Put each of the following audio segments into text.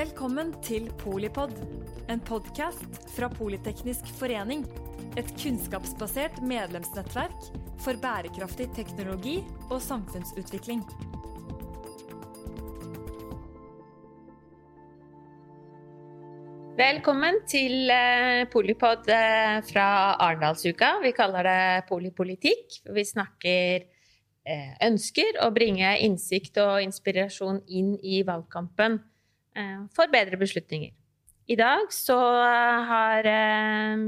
Velkommen til Polipod, en podkast fra Politeknisk forening. Et kunnskapsbasert medlemsnettverk for bærekraftig teknologi og samfunnsutvikling. Velkommen til eh, Polipod eh, fra Arendalsuka. Vi kaller det Polipolitikk. Vi snakker eh, ønsker å bringe innsikt og inspirasjon inn i valgkampen for bedre beslutninger. I dag så har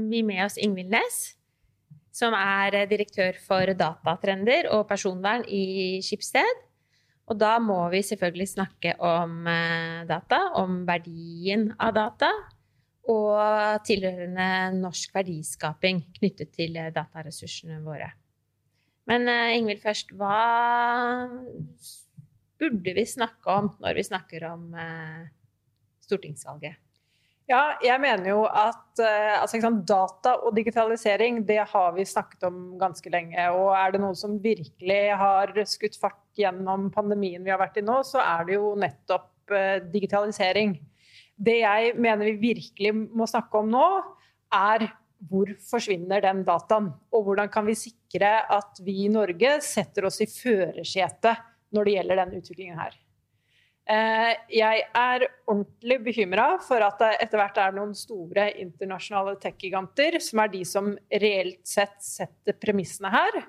vi med oss Ingvild Næss, som er direktør for datatrender og personvern i Skipsted. Og da må vi selvfølgelig snakke om data, om verdien av data, og tilhørende norsk verdiskaping knyttet til dataressursene våre. Men Ingvild først, hva burde vi snakke om når vi snakker om uh, stortingsvalget? Ja, jeg mener jo at altså, liksom, data og digitalisering det har vi snakket om ganske lenge. Og er det noe som virkelig har skutt fart gjennom pandemien vi har vært i nå, så er det jo nettopp digitalisering. Det jeg mener vi virkelig må snakke om nå, er hvor forsvinner den dataen? Og hvordan kan vi sikre at vi i Norge setter oss i førersetet når det gjelder denne utviklingen her? Eh, jeg er ordentlig bekymra for at det etter hvert er noen store internasjonale tech-giganter som er de som reelt sett setter premissene her.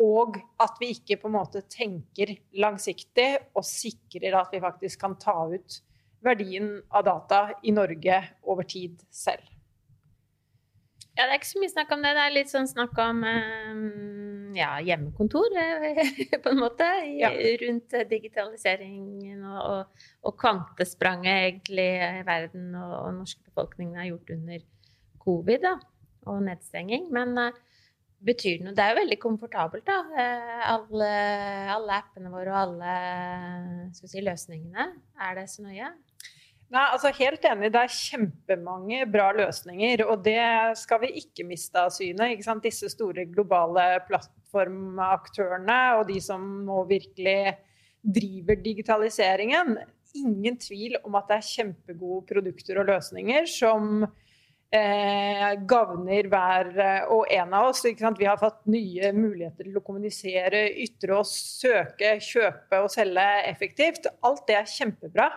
Og at vi ikke på en måte tenker langsiktig og sikrer at vi faktisk kan ta ut verdien av data i Norge over tid selv. Ja, det er ikke så mye snakk om det. Det er litt sånn snakk om ehm, ja, hjemmekontor, på en måte, ja. rundt digitaliseringen og, og, og, kvantespranget egentlig i verden og, og norske befolkningen har gjort under covid da, og nedstenging. Men uh, betyr det noe? Det er jo veldig komfortabelt, da. Uh, alle, alle, appene våre og alle si, løsningene. Er det så nøye? Nei, altså Helt enig, det er kjempemange bra løsninger. Og det skal vi ikke miste av syne. Disse store globale plattformaktørene og de som nå virkelig driver digitaliseringen. Ingen tvil om at det er kjempegode produkter og løsninger som eh, gagner hver og en av oss. Vi har fått nye muligheter til å kommunisere, ytre oss, søke, kjøpe og selge effektivt. Alt det er kjempebra.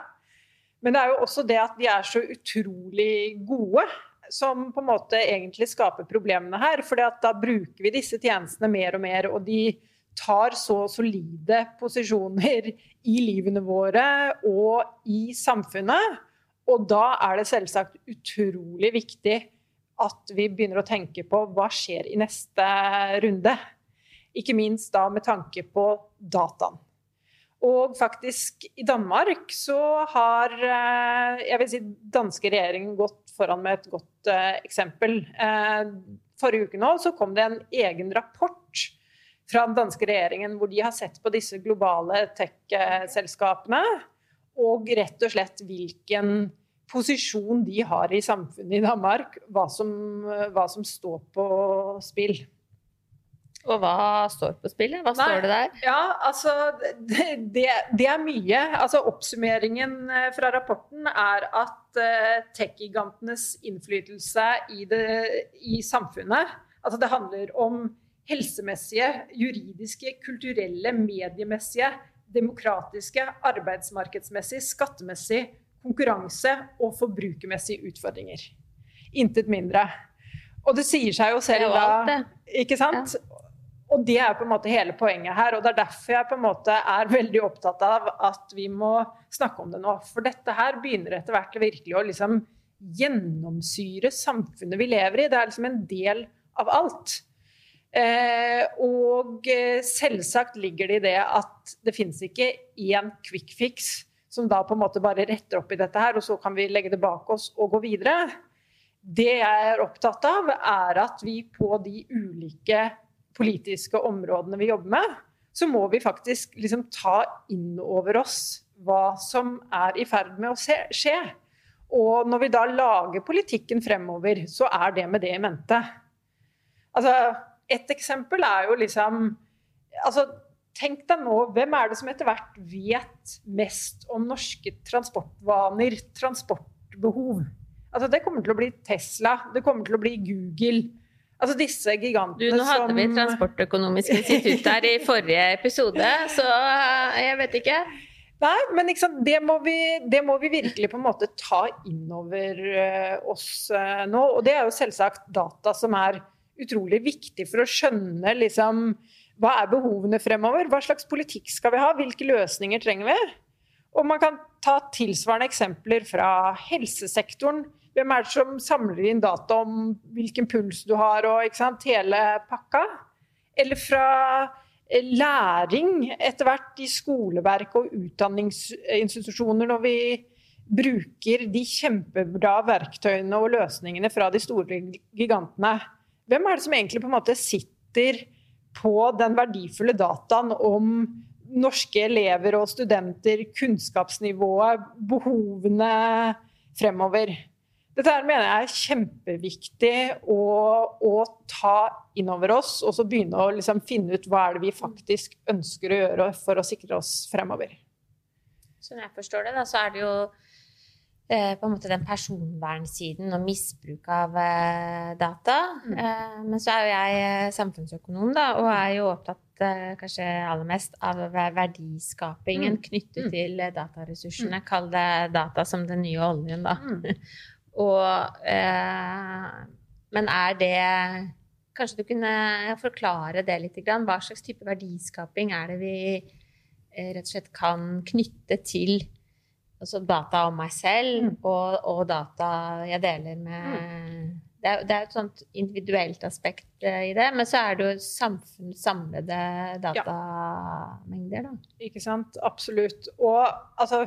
Men det er jo også det at de er så utrolig gode som på en måte egentlig skaper problemene her. For da bruker vi disse tjenestene mer og mer, og de tar så solide posisjoner i livene våre og i samfunnet. Og da er det selvsagt utrolig viktig at vi begynner å tenke på hva skjer i neste runde. Ikke minst da med tanke på dataen. Og faktisk i Danmark så har eh, jeg vil si, danske regjeringen gått foran med et godt uh, eksempel. Uh, forrige uke nå så kom det en egen rapport fra den danske regjeringen hvor de har sett på disse globale tech-selskapene og rett og slett hvilken posisjon de har i samfunnet i Danmark, hva som, hva som står på spill. Og hva står på spillet? Hva Nei, står det der? Ja, altså det, det, er mye. Altså Oppsummeringen eh, fra rapporten er at uh, tech-gigantenes innflytelse i, det, i samfunnet Altså det handler om helsemessige, juridiske, kulturelle, mediemessige, demokratiske, arbeidsmarkedsmessige, skattemessige, konkurranse- og forbrukermessige utfordringer. Intet mindre. Og det sier seg jo selv da Ikke sant? Ja. Og det er på en måte hele poenget her. Og det er derfor jeg på en måte er veldig opptatt av at vi må snakke om det nå. For dette her begynner etter hvert virkelig å liksom gjennomsyre samfunnet vi lever i. Det er liksom en del av alt. Eh, og eh, selvsagt ligger det i det at det finnes ikke én quick fix som da på en måte bare retter opp i dette her, og så kan vi legge det bak oss og gå videre. Det jeg er opptatt av, er at vi på de ulike politiske områdene vi jobber med, så må vi faktisk liksom ta inn over oss hva som er i ferd med å skje. Og når vi da lager politikken fremover, så er det med det i mente. Altså, et eksempel er jo liksom altså, tenk deg nå, hvem er det som etter hvert vet mest om norske transportvaner, transportbehov? Altså, det kommer til å bli Tesla, det kommer til å bli Google. Altså disse gigantene som Nå hadde vi Transportøkonomisk institutt her i forrige episode, så eh, jeg vet ikke. Nei, men det, må vi, det, må vi, virkelig på en måte ta innover eh, oss uh, nå. Og det er jo selvsagt data som er utrolig viktig for å skjønne liksom, hva er behovene fremover? Hva slags politikk skal vi ha? Hvilke løsninger trenger vi? Og man kan ta tilsvarende eksempler fra helsesektoren. Hvem er det som samler inn data om hvilken puls du har og hele pakka? Eller fra eh, læring etter hvert i skoleverk og utdanningsinstitusjoner når vi bruker de kjempebra verktøyene og løsningene fra de store gigantene. Hvem er det som egentlig på en måte sitter på den verdifulle dataen om norske elever og studenter, kunnskapsnivået, behovene fremover? Dette her mener jeg er kjempeviktig å, å ta inn over oss, og så begynne å liksom finne ut hva er det vi faktisk ønsker å gjøre for å sikre oss fremover. Som jeg forstår det, da, så er det jo Eh, på en måte den personvernsiden og misbruk av eh, data. Mm. Eh, men så er jo jeg samfunnsøkonom, da, og er jo opptatt kanskje aller mest av verdiskapingen mm. knyttet mm. til dataressursene. Mm. Kall det data som den nye oljen, da. Mm. eh, Men er det Kanskje du kunne forklare det litt? Hva slags type verdiskaping er det vi rett og slett kan knytte til altså data om meg selv mm. og, og, data jeg deler med mm. det, er, det, er, et sånt individuelt aspekt uh, i det, men så er det jo samfunns samlede datamengder, da. Ikke sant. Absolutt. Og altså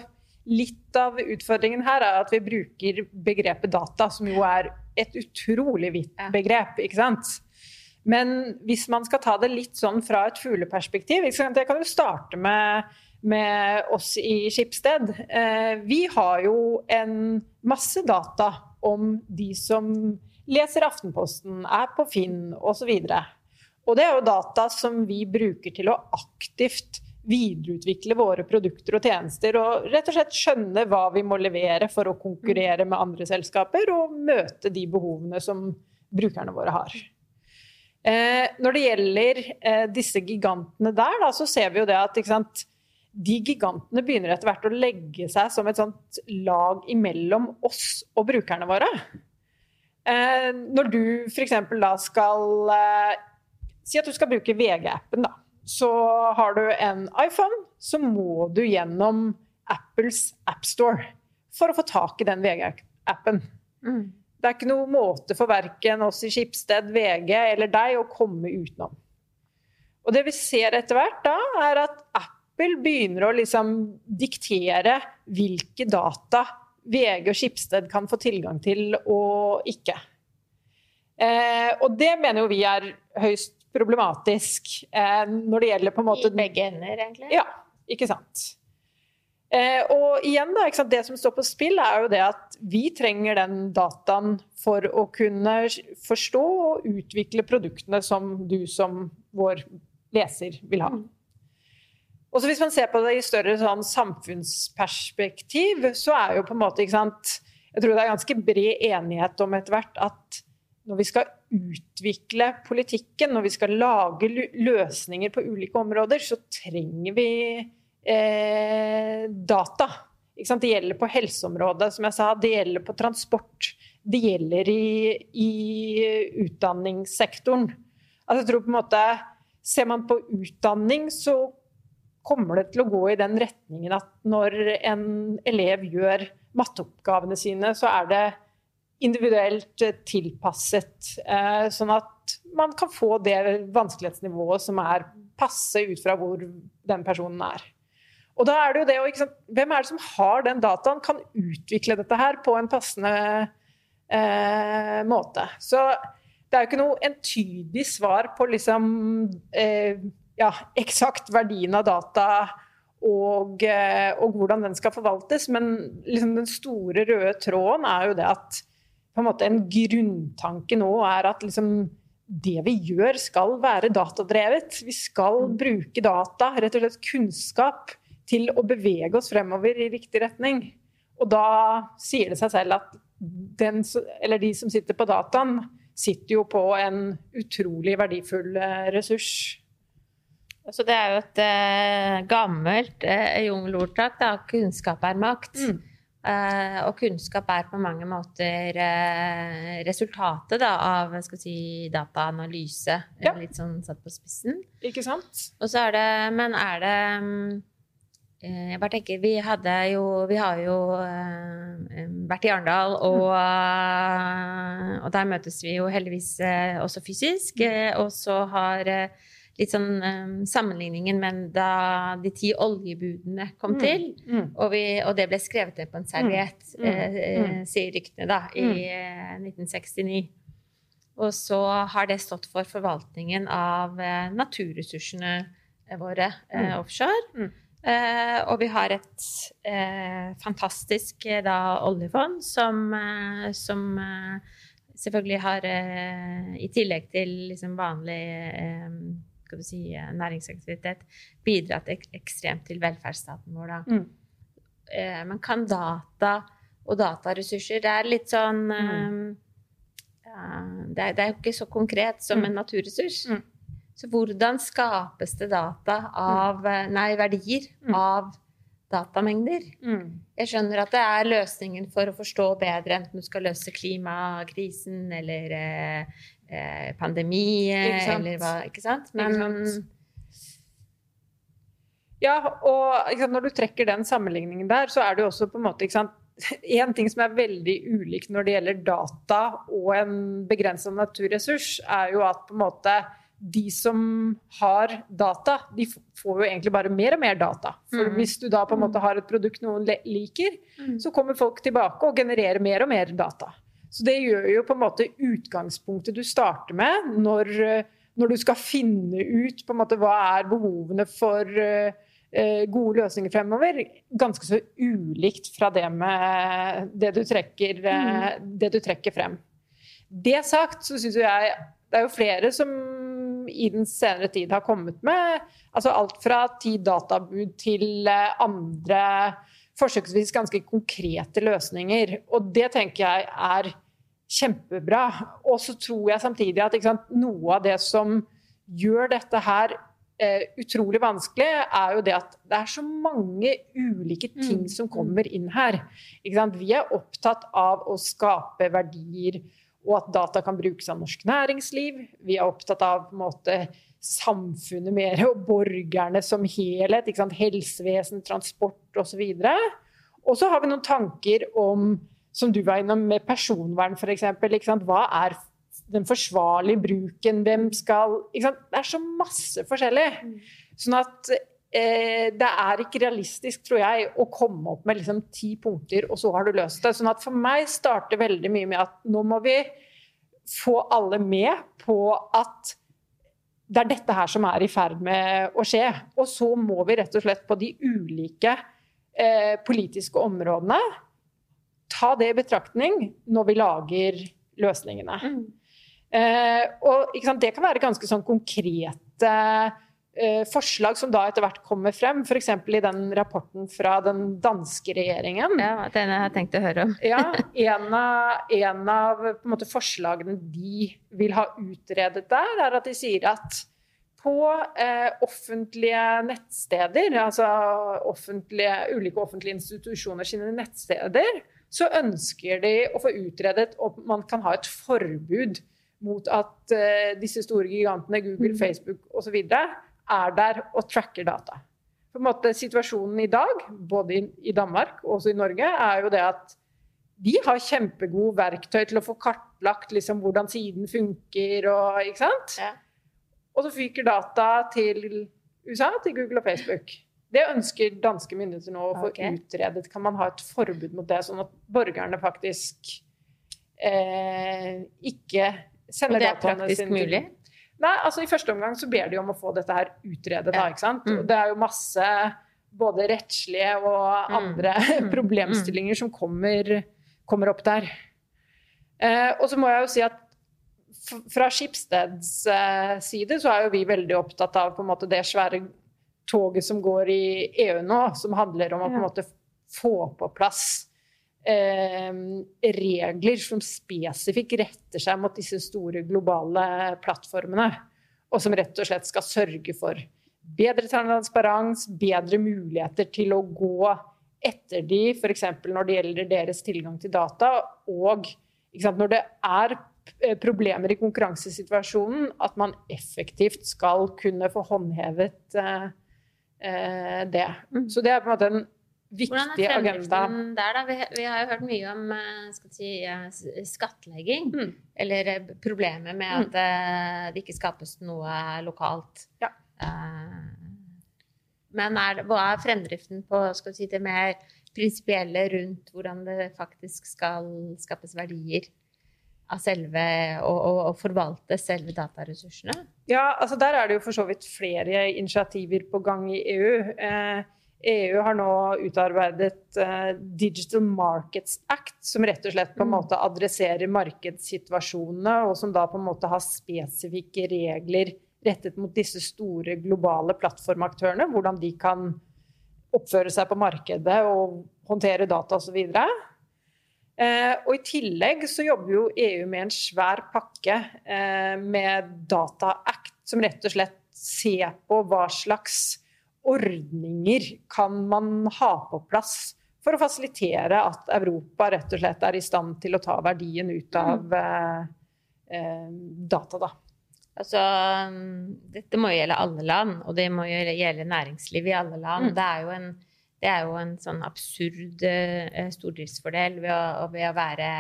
Litt av utfordringen her er at vi bruker begrepet data, som jo er et utrolig vidt begrep. ikke sant? Men hvis man skal ta det litt sånn fra et fugleperspektiv Jeg kan jo starte med med oss i Skipsted. Eh, vi har jo en masse data om de som leser Aftenposten, er på Finn osv. Og, og det er jo data som vi bruker til å aktivt videreutvikle våre produkter og tjenester. Og rett og slett skjønne hva vi må levere for å konkurrere med andre selskaper, og møte de behovene som brukerne våre har. Eh, når det gjelder eh, disse gigantene der, da, så ser vi jo det at sant, de gigantene begynner etter hvert å legge seg som et sånt lag imellom oss og brukerne våre. Eh, når du f.eks. da skal eh, Si at du skal bruke VG-appen, da. Så har du en iPhone, så må du gjennom Apples AppStore for å få tak i den VG-appen. Mm. Det er ikke noe måte for verken oss i Skipsted, VG eller deg å komme utenom. Og det vi ser etter hvert da, er at Apple Apple begynner å liksom diktere hvilke data VG og Skipsted kan få tilgang til og ikke. Eh, og det mener jo vi er høyst problematisk eh, når det gjelder på en måte I begge ender, egentlig? Ja, ikke sant. Eh, og igjen, da, sant, det som står på spill, er jo det at vi trenger den dataen for å kunne forstå og utvikle produktene som du som vår leser vil ha. Mm. Og så Hvis man ser på det i større sånn samfunnsperspektiv, så er jo på en måte ikke sant, Jeg tror det er ganske bred enighet om etter hvert at når vi skal utvikle politikken, når vi skal lage løsninger på ulike områder, så trenger vi eh, data. Det gjelder på helseområdet, som jeg sa. Det gjelder på transport. Det gjelder i, i utdanningssektoren. Altså, jeg tror på en måte Ser man på utdanning, så kommer det til å gå i den retningen at når en elev gjør matteoppgavene sine, så er det individuelt tilpasset. Eh, sånn at man kan få det vanskelighetsnivået som er passe ut fra hvor den personen er. Og da er det jo det å, Hvem er det som har den dataen, kan utvikle dette her på en passende eh, måte. Så det er jo ikke noe entydig svar på liksom eh, ja, eksakt verdien av data og, eh, og, hvordan den skal forvaltes. Men liksom den store røde tråden er jo det at på en, måte en grunntanke nå er at liksom det vi gjør, skal være datadrevet. Vi skal Mm. bruke data, rett og slett kunnskap, til å bevege oss fremover i riktig retning. Og da sier det seg selv at den, eller de som sitter på dataen, sitter jo på en utrolig verdifull eh, ressurs. Så det er jo et uh, gammelt eh, jungelordtak, da. Kunnskap er makt. Mm. Eh, og kunnskap er på mange måter eh, resultatet da, av si, dataanalyse. eh, Ja. Litt sånn satt på spissen. Ikke sant? Og så er det Men er det mm, eh, Jeg bare tenker Vi jo Vi har jo uh, vært i Arendal, og, uh, og der møtes vi jo heldigvis uh, også fysisk. eh, Og så har eh, litt sånn um, sammenligningen med da de ti oljebudene kom Mm. til. Mm. Og, vi, og det ble skrevet ned på en serviett, Mm. eh, eh, Mm. sier ryktene, da, i eh, 1969. Og så har det stått for forvaltningen av eh, naturressursene våre eh, Mm. offshore. Mm. Eh, og vi har et eh, fantastisk eh, da, oljefond som, eh, som eh, selvfølgelig har, eh, i tillegg til liksom vanlig eh, skal du si, eh, næringsaktivitet, bidratt ek ekstremt til velferdsstaten vår. Da. Mm. Eh, men kan data og dataressurser Det er litt sånn Mm. eh, det, er, det er jo ikke så konkret som Mm. en naturressurs. Mm. Så hvordan skapes det data av eh, Nei, verdier Mm. av datamengder? Mm. Jeg skjønner at det er løsningen for å forstå bedre, enten du skal løse klimakrisen eller eh, eh, pandemi, eller hva Ikke sant? Ikke sant? Ja, og sant, når du trekker den sammenligningen der, så er det jo også på en måte ikke sant, En ting som er veldig ulikt når det gjelder data og en begrensa naturressurs, er jo at på en måte de som har data, de får jo egentlig bare mer og mer data. For Mm. hvis du da på en måte har et produkt noen liker, Mm. så kommer folk tilbake og genererer mer og mer data. Så det gjør jo på en måte utgangspunktet du starter med når, eh, når du skal finne ut på en måte hva er behovene for eh, gode løsninger fremover, ganske så ulikt fra det med det du trekker, mm. det du trekker frem. Det sagt så syns jeg det er jo flere som i den senere tid har kommet med altså alt fra ti databud til andre forsøksvis ganske konkrete løsninger. Og det tenker jeg er kjempebra. Og så tror jeg samtidig at sant, noe av det som gjør dette her eh, utrolig vanskelig, er jo det at det er så mange ulike ting Mm, som kommer inn her. Vi er opptatt av å skape verdier og at data kan brukes av norsk næringsliv. Vi er opptatt av måte, samfunnet mer og borgerne som helhet. Helsevesen, transport osv. Og så har vi noen tanker om, som du var innom, med personvern f.eks. Hva er den forsvarlige bruken? Hvem skal? Det er så masse forskjellig. Sånn at eh, det er ikke realistisk, tror jeg, å komme opp med liksom ti punkter, og så har du løst det. Sånn at for meg starter veldig mye med at nå må vi få alle med på at det er dette her som er i ferd med å skje. Og så må vi rett og slett på de ulike eh, politiske områdene ta det i betraktning når vi lager løsningene. Mm. Eh, og sant, det kan være ganske sånn konkrete eh, forslag som da etter hvert kommer frem. F.eks. i den rapporten fra den danske regjeringen. Ja, denne har jeg tenkt å høre om. Ja, en av, en av på en måte, forslagene de vil ha utredet der, er at de sier at på eh, offentlige nettsteder, altså offentlige, ulike offentlige institusjoner sine nettsteder, så ønsker de å få utredet om man kan ha et forbud mot at uh, disse store gigantene, Google, Mm. Facebook osv., er der og tracker data. På en måte Situasjonen i dag, både i, i Danmark og også i Norge, er jo det at de har kjempegode verktøy til å få kartlagt liksom, hvordan siden funker. Og, ikke sant? Ja. og så fyker data til USA, til Google og Facebook. Det ønsker danske myndigheter nå å få okay. utredet. Kan man ha et forbud mot det, sånn at borgerne faktisk eh, ikke Og det er praktisk mulig? Nei, altså I første omgang så ber de om å få dette her utredet. Da, ikke sant? Mm. Det er jo masse både rettslige og Mm. andre Mm. problemstillinger som kommer, kommer opp der. Eh, og så må jeg jo si at fra Skipsteds eh, side så er jo vi veldig opptatt av på en måte det svære toget som går i EU nå, som handler om å på en måte få på plass eh, regler som spesifikt retter seg mot disse store globale plattformene, og som rett og slett skal sørge for bedre transparens, bedre muligheter til å gå etter de, f.eks. når det gjelder deres tilgang til data, og sant, når det er problemer i konkurransesituasjonen, at man effektivt skal kunne få håndhevet eh det. Mm. Så det er på en måte en viktig agenda. Der, da? Vi, vi, har jo hørt mye om eh, si, skattlegging. Mm. Eller problemet med at mm. det ikke skapes noe lokalt. Ja. Men er, hva er fremdriften på si, det mer prinsipielle rundt hvordan det faktisk skal skapes verdier? av selve og, og, og forvalte selve dataressursene? Ja, altså der er det jo for så vidt flere initiativer på gang i EU. Eh, EU har nå utarbeidet eh, Digital Markets Act, som rett og slett på en mm. måte adresserer markedssituasjonene, og som da på en måte har spesifikke regler rettet mot disse store globale plattformaktørene. Hvordan de kan oppføre seg på markedet og håndtere data osv. Eh, og I tillegg så jobber jo EU med en svær pakke eh, med Data Act, som rett og slett ser på hva slags ordninger kan man ha på plass for å fasilitere at Europa rett og slett er i stand til å ta verdien ut av mm. eh, eh data. da. Altså, dette må jo gjelde alle land, og det må jo gjelde næringsliv i alle land. Mm. Det er jo en det er jo en sånn absurd uh, stordriftsfordel ved å, ved å være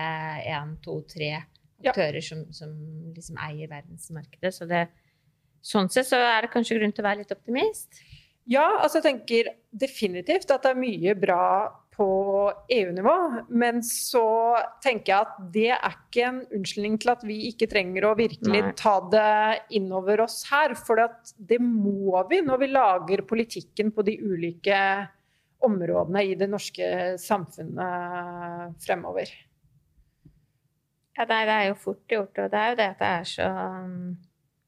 én, to, tre aktører ja. som, som, liksom eier verdensmarkedet. Så det, sånn sett så er det kanskje grunn til å være litt optimist? Ja, altså jeg tenker definitivt at det er mye bra på EU-nivå. Men så tenker jeg at det er ikke en unnskyldning til at vi ikke trenger å virkelig Nei. ta det innover oss her. For det må vi når vi lager politikken på de ulike områdene i det norske samfunnet fremover. Ja, det er jo fort gjort, og det er jo det at det er så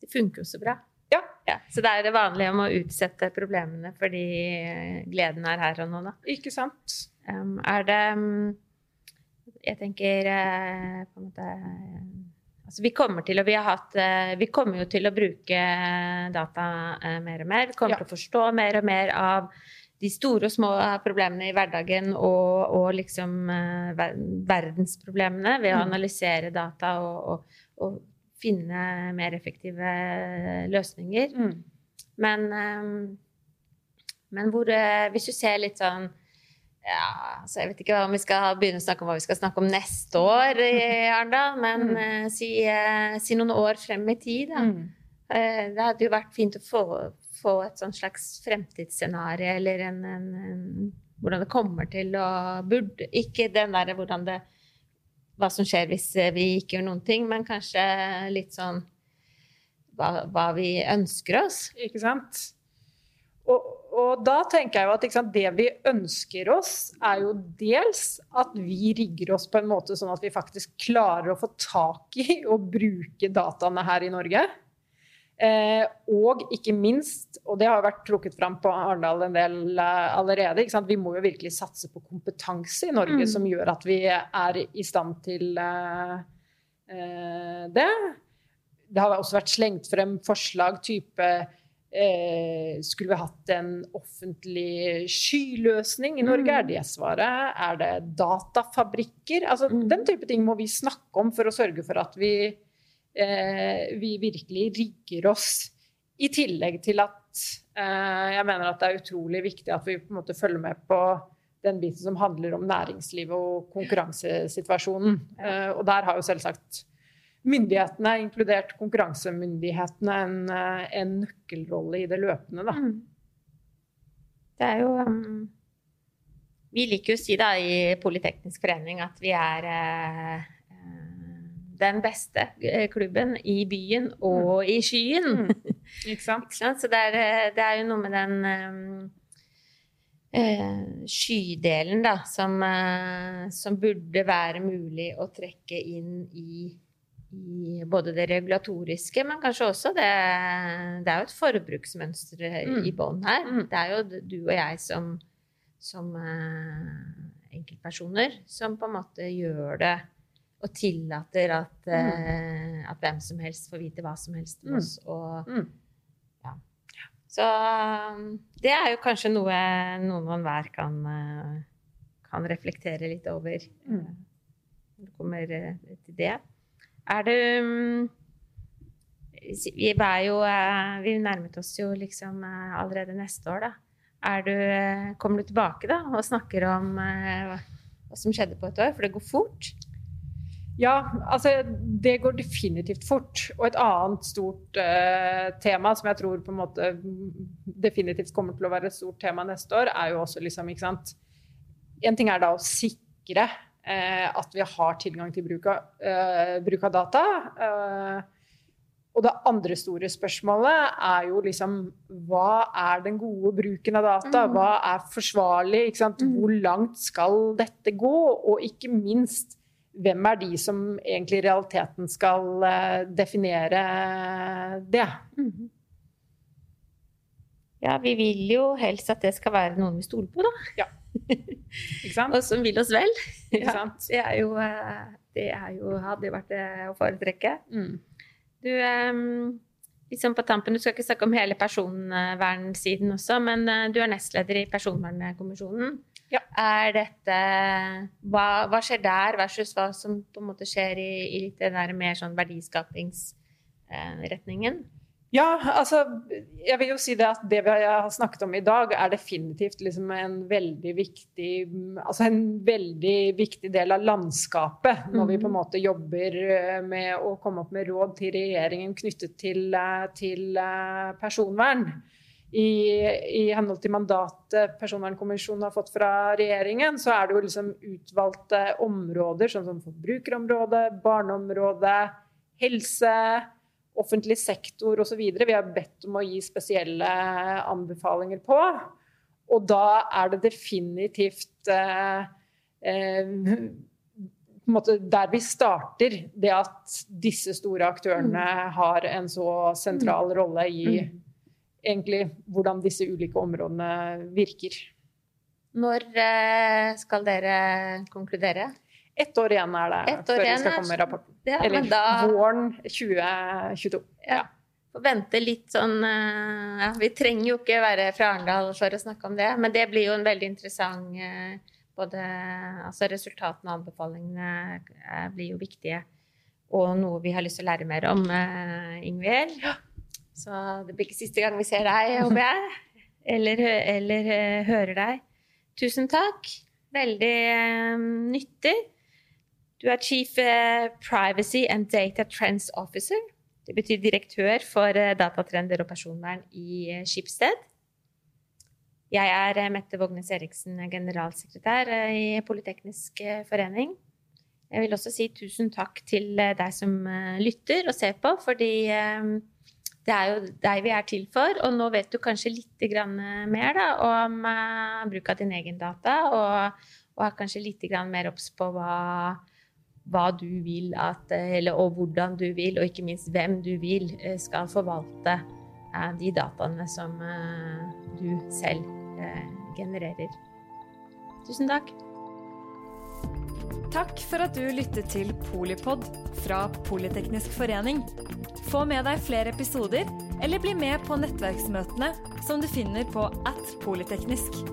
Det funker jo så bra. Ja. ja. Så det er det vanlige om å utsette problemene fordi gleden er her og nå, da. Ikke sant. Um, er det Jeg tenker uh, på en måte Altså, vi kommer til og vi har hatt uh, Vi kommer jo til å bruke data uh, mer og mer. Vi kommer ja. til å forstå mer og mer av de store og små problemene i hverdagen og, og liksom uh, verdensproblemene ved å mm. analysere data og, og, og finne mer effektive løsninger. Mm. Men, um, men hvor uh, Hvis du ser litt sånn ja, så Jeg vet ikke om vi skal begynne å snakke om hva vi skal snakke om neste år i Arendal, men mm. si, si, noen år frem i tid, da. Mm. det hadde jo vært fint å få, få et sånn slags fremtidsscenario eller en, en, en, hvordan det kommer til å burde Ikke den derre hvordan det Hva som skjer hvis vi ikke gjør noen ting, men kanskje litt sånn hva, hva vi ønsker oss. Ikke sant? Og, og, da tenker jeg jo at sant, det vi ønsker oss, er jo dels at vi rigger oss på en måte sånn at vi faktisk klarer å få tak i og bruke dataene her i Norge. Eh, og ikke minst, og det har vært trukket fram på Arendal en del eh, allerede, vi må jo virkelig satse på kompetanse i Norge mm. som gjør at vi er i stand til eh, eh det. Det har også vært slengt frem forslag type eh, Skulle vi hatt en offentlig skyløsning i Norge? Mm. Er det svaret? Er det datafabrikker? Altså, mm. Den type ting må vi snakke om for å sørge for at vi vi virkelig rigger oss. I tillegg til at eh, jeg mener at det er utrolig viktig at vi på en måte følger med på den biten som handler om næringslivet og konkurransesituasjonen. Eh, og der har jo selvsagt myndighetene, inkludert konkurransemyndighetene, en, eh, en nøkkelrolle i det løpende. Da. Mm. Det er jo um, Vi liker jo å si da i Politeknisk forening at vi er uh, den beste eh, klubben i byen og mm. i skyen. Mm. Ikke sant? Ikke sant? Så det er, eh, det er, jo noe med den uh, skydelen, da, som, uh, som, burde være mulig å trekke inn i, i både det regulatoriske, men kanskje også det Det er jo et forbruksmønster Mm. i bånn her. Mm. Det er jo du og jeg som, som eh, enkeltpersoner som på en måte gjør det og tillater at, eh, at hvem som helst får vite hva som helst om Mm. oss. Og, Mm. så um, det er jo kanskje noe noen og enhver kan, eh, kan reflektere litt over Mm. eh, når det kommer eh, til det. Er det um, Vi er jo eh, Vi nærmet oss jo liksom eh, allerede neste år, da. Er du, eh, kommer du tilbake da og snakker om eh, hva som skjedde på et år? For det går fort. Ja, altså det går definitivt fort. Og et annet stort eh, tema som jeg tror på en måte definitivt kommer til å være et stort tema neste år, er jo også liksom, ikke sant En ting er da å sikre eh, at vi har tilgang til bruk av, eh, bruk av data. Eh, og det andre store spørsmålet er jo liksom Hva er den gode bruken av data? Mhm. Hva er forsvarlig? Ikke sant? Mhm. Hvor langt skal dette gå? Og ikke minst hvem er de som egentlig i realiteten skal eh, definere det? Mhm. Ja, vi vil jo helst at det skal være noen vi stoler på, da. Sant? Og som vil oss vel. Ja, det er jo, eh, det er jo hadde jo vært det å foretrekke. Mm. Du, ehm, liksom på tampen, du skal ikke snakke om hele personvernsiden også, men eh, du er nestleder i Personvernkommisjonen. Ja. Er dette hva, hva skjer der versus hva som på en måte skjer i, i den der mer sånn verdiskapingsretningen? Ja, altså jeg vil jo si det at det vi har snakket om i dag, er definitivt liksom en veldig viktig Altså en veldig viktig del av landskapet når vi på en måte jobber eh, med å komme opp med råd til regjeringen knyttet til, eh, til eh, personvern. I, I henhold til mandatet Personvernkommisjonen har fått fra regjeringen, så er det jo liksom utvalgte områder, sånn som forbrukerområdet, barneområdet, helse, offentlig sektor osv. Vi har bedt om å gi spesielle anbefalinger på. Og da er det definitivt eh, eh, måte der vi starter, det at disse store aktørene har en så sentral rolle i egentlig hvordan disse ulike områdene virker. Når eh, skal dere konkludere? Ett år igjen er det Et før vi skal komme rapporten. Ja, Eller da våren 2022. ja, ja. vente litt sånn eh, ja, Vi trenger jo ikke være fra Arendal for å snakke om det, men det blir jo en veldig interessant eh, både, altså Resultatene og anbefalingene eh, blir jo viktige, og noe vi har lyst til å lære mer om, Ingvild. Så det blir ikke siste gang vi ser deg, håper jeg. Eller, eller hører deg. Tusen takk. Veldig nyttig. Du er Chief eh, Privacy and Data Trends Officer. Det betyr direktør for eh, datatrender og personvern i Skipsted. Jeg er eh, Mette Vågnes Eriksen, generalsekretær eh, i Politeknisk eh, forening. Jeg vil også si tusen takk til eh, deg som eh, lytter og ser på, fordi eh, det er jo deg vi er til for. Og nå vet du kanskje litt eh, mer da, om eh, bruk av din egen data, og, og er kanskje litt mer obs på hva, hva du vil at, eh, eller, og hvordan du vil, og ikke minst hvem du vil eh, skal forvalte eh, de dataene som du selv genererer. Tusen takk. Takk for at du lyttet til Polipod fra Politeknisk forening. Få med deg flere episoder, eller bli med på nettverksmøtene som du finner på at polyteknisk.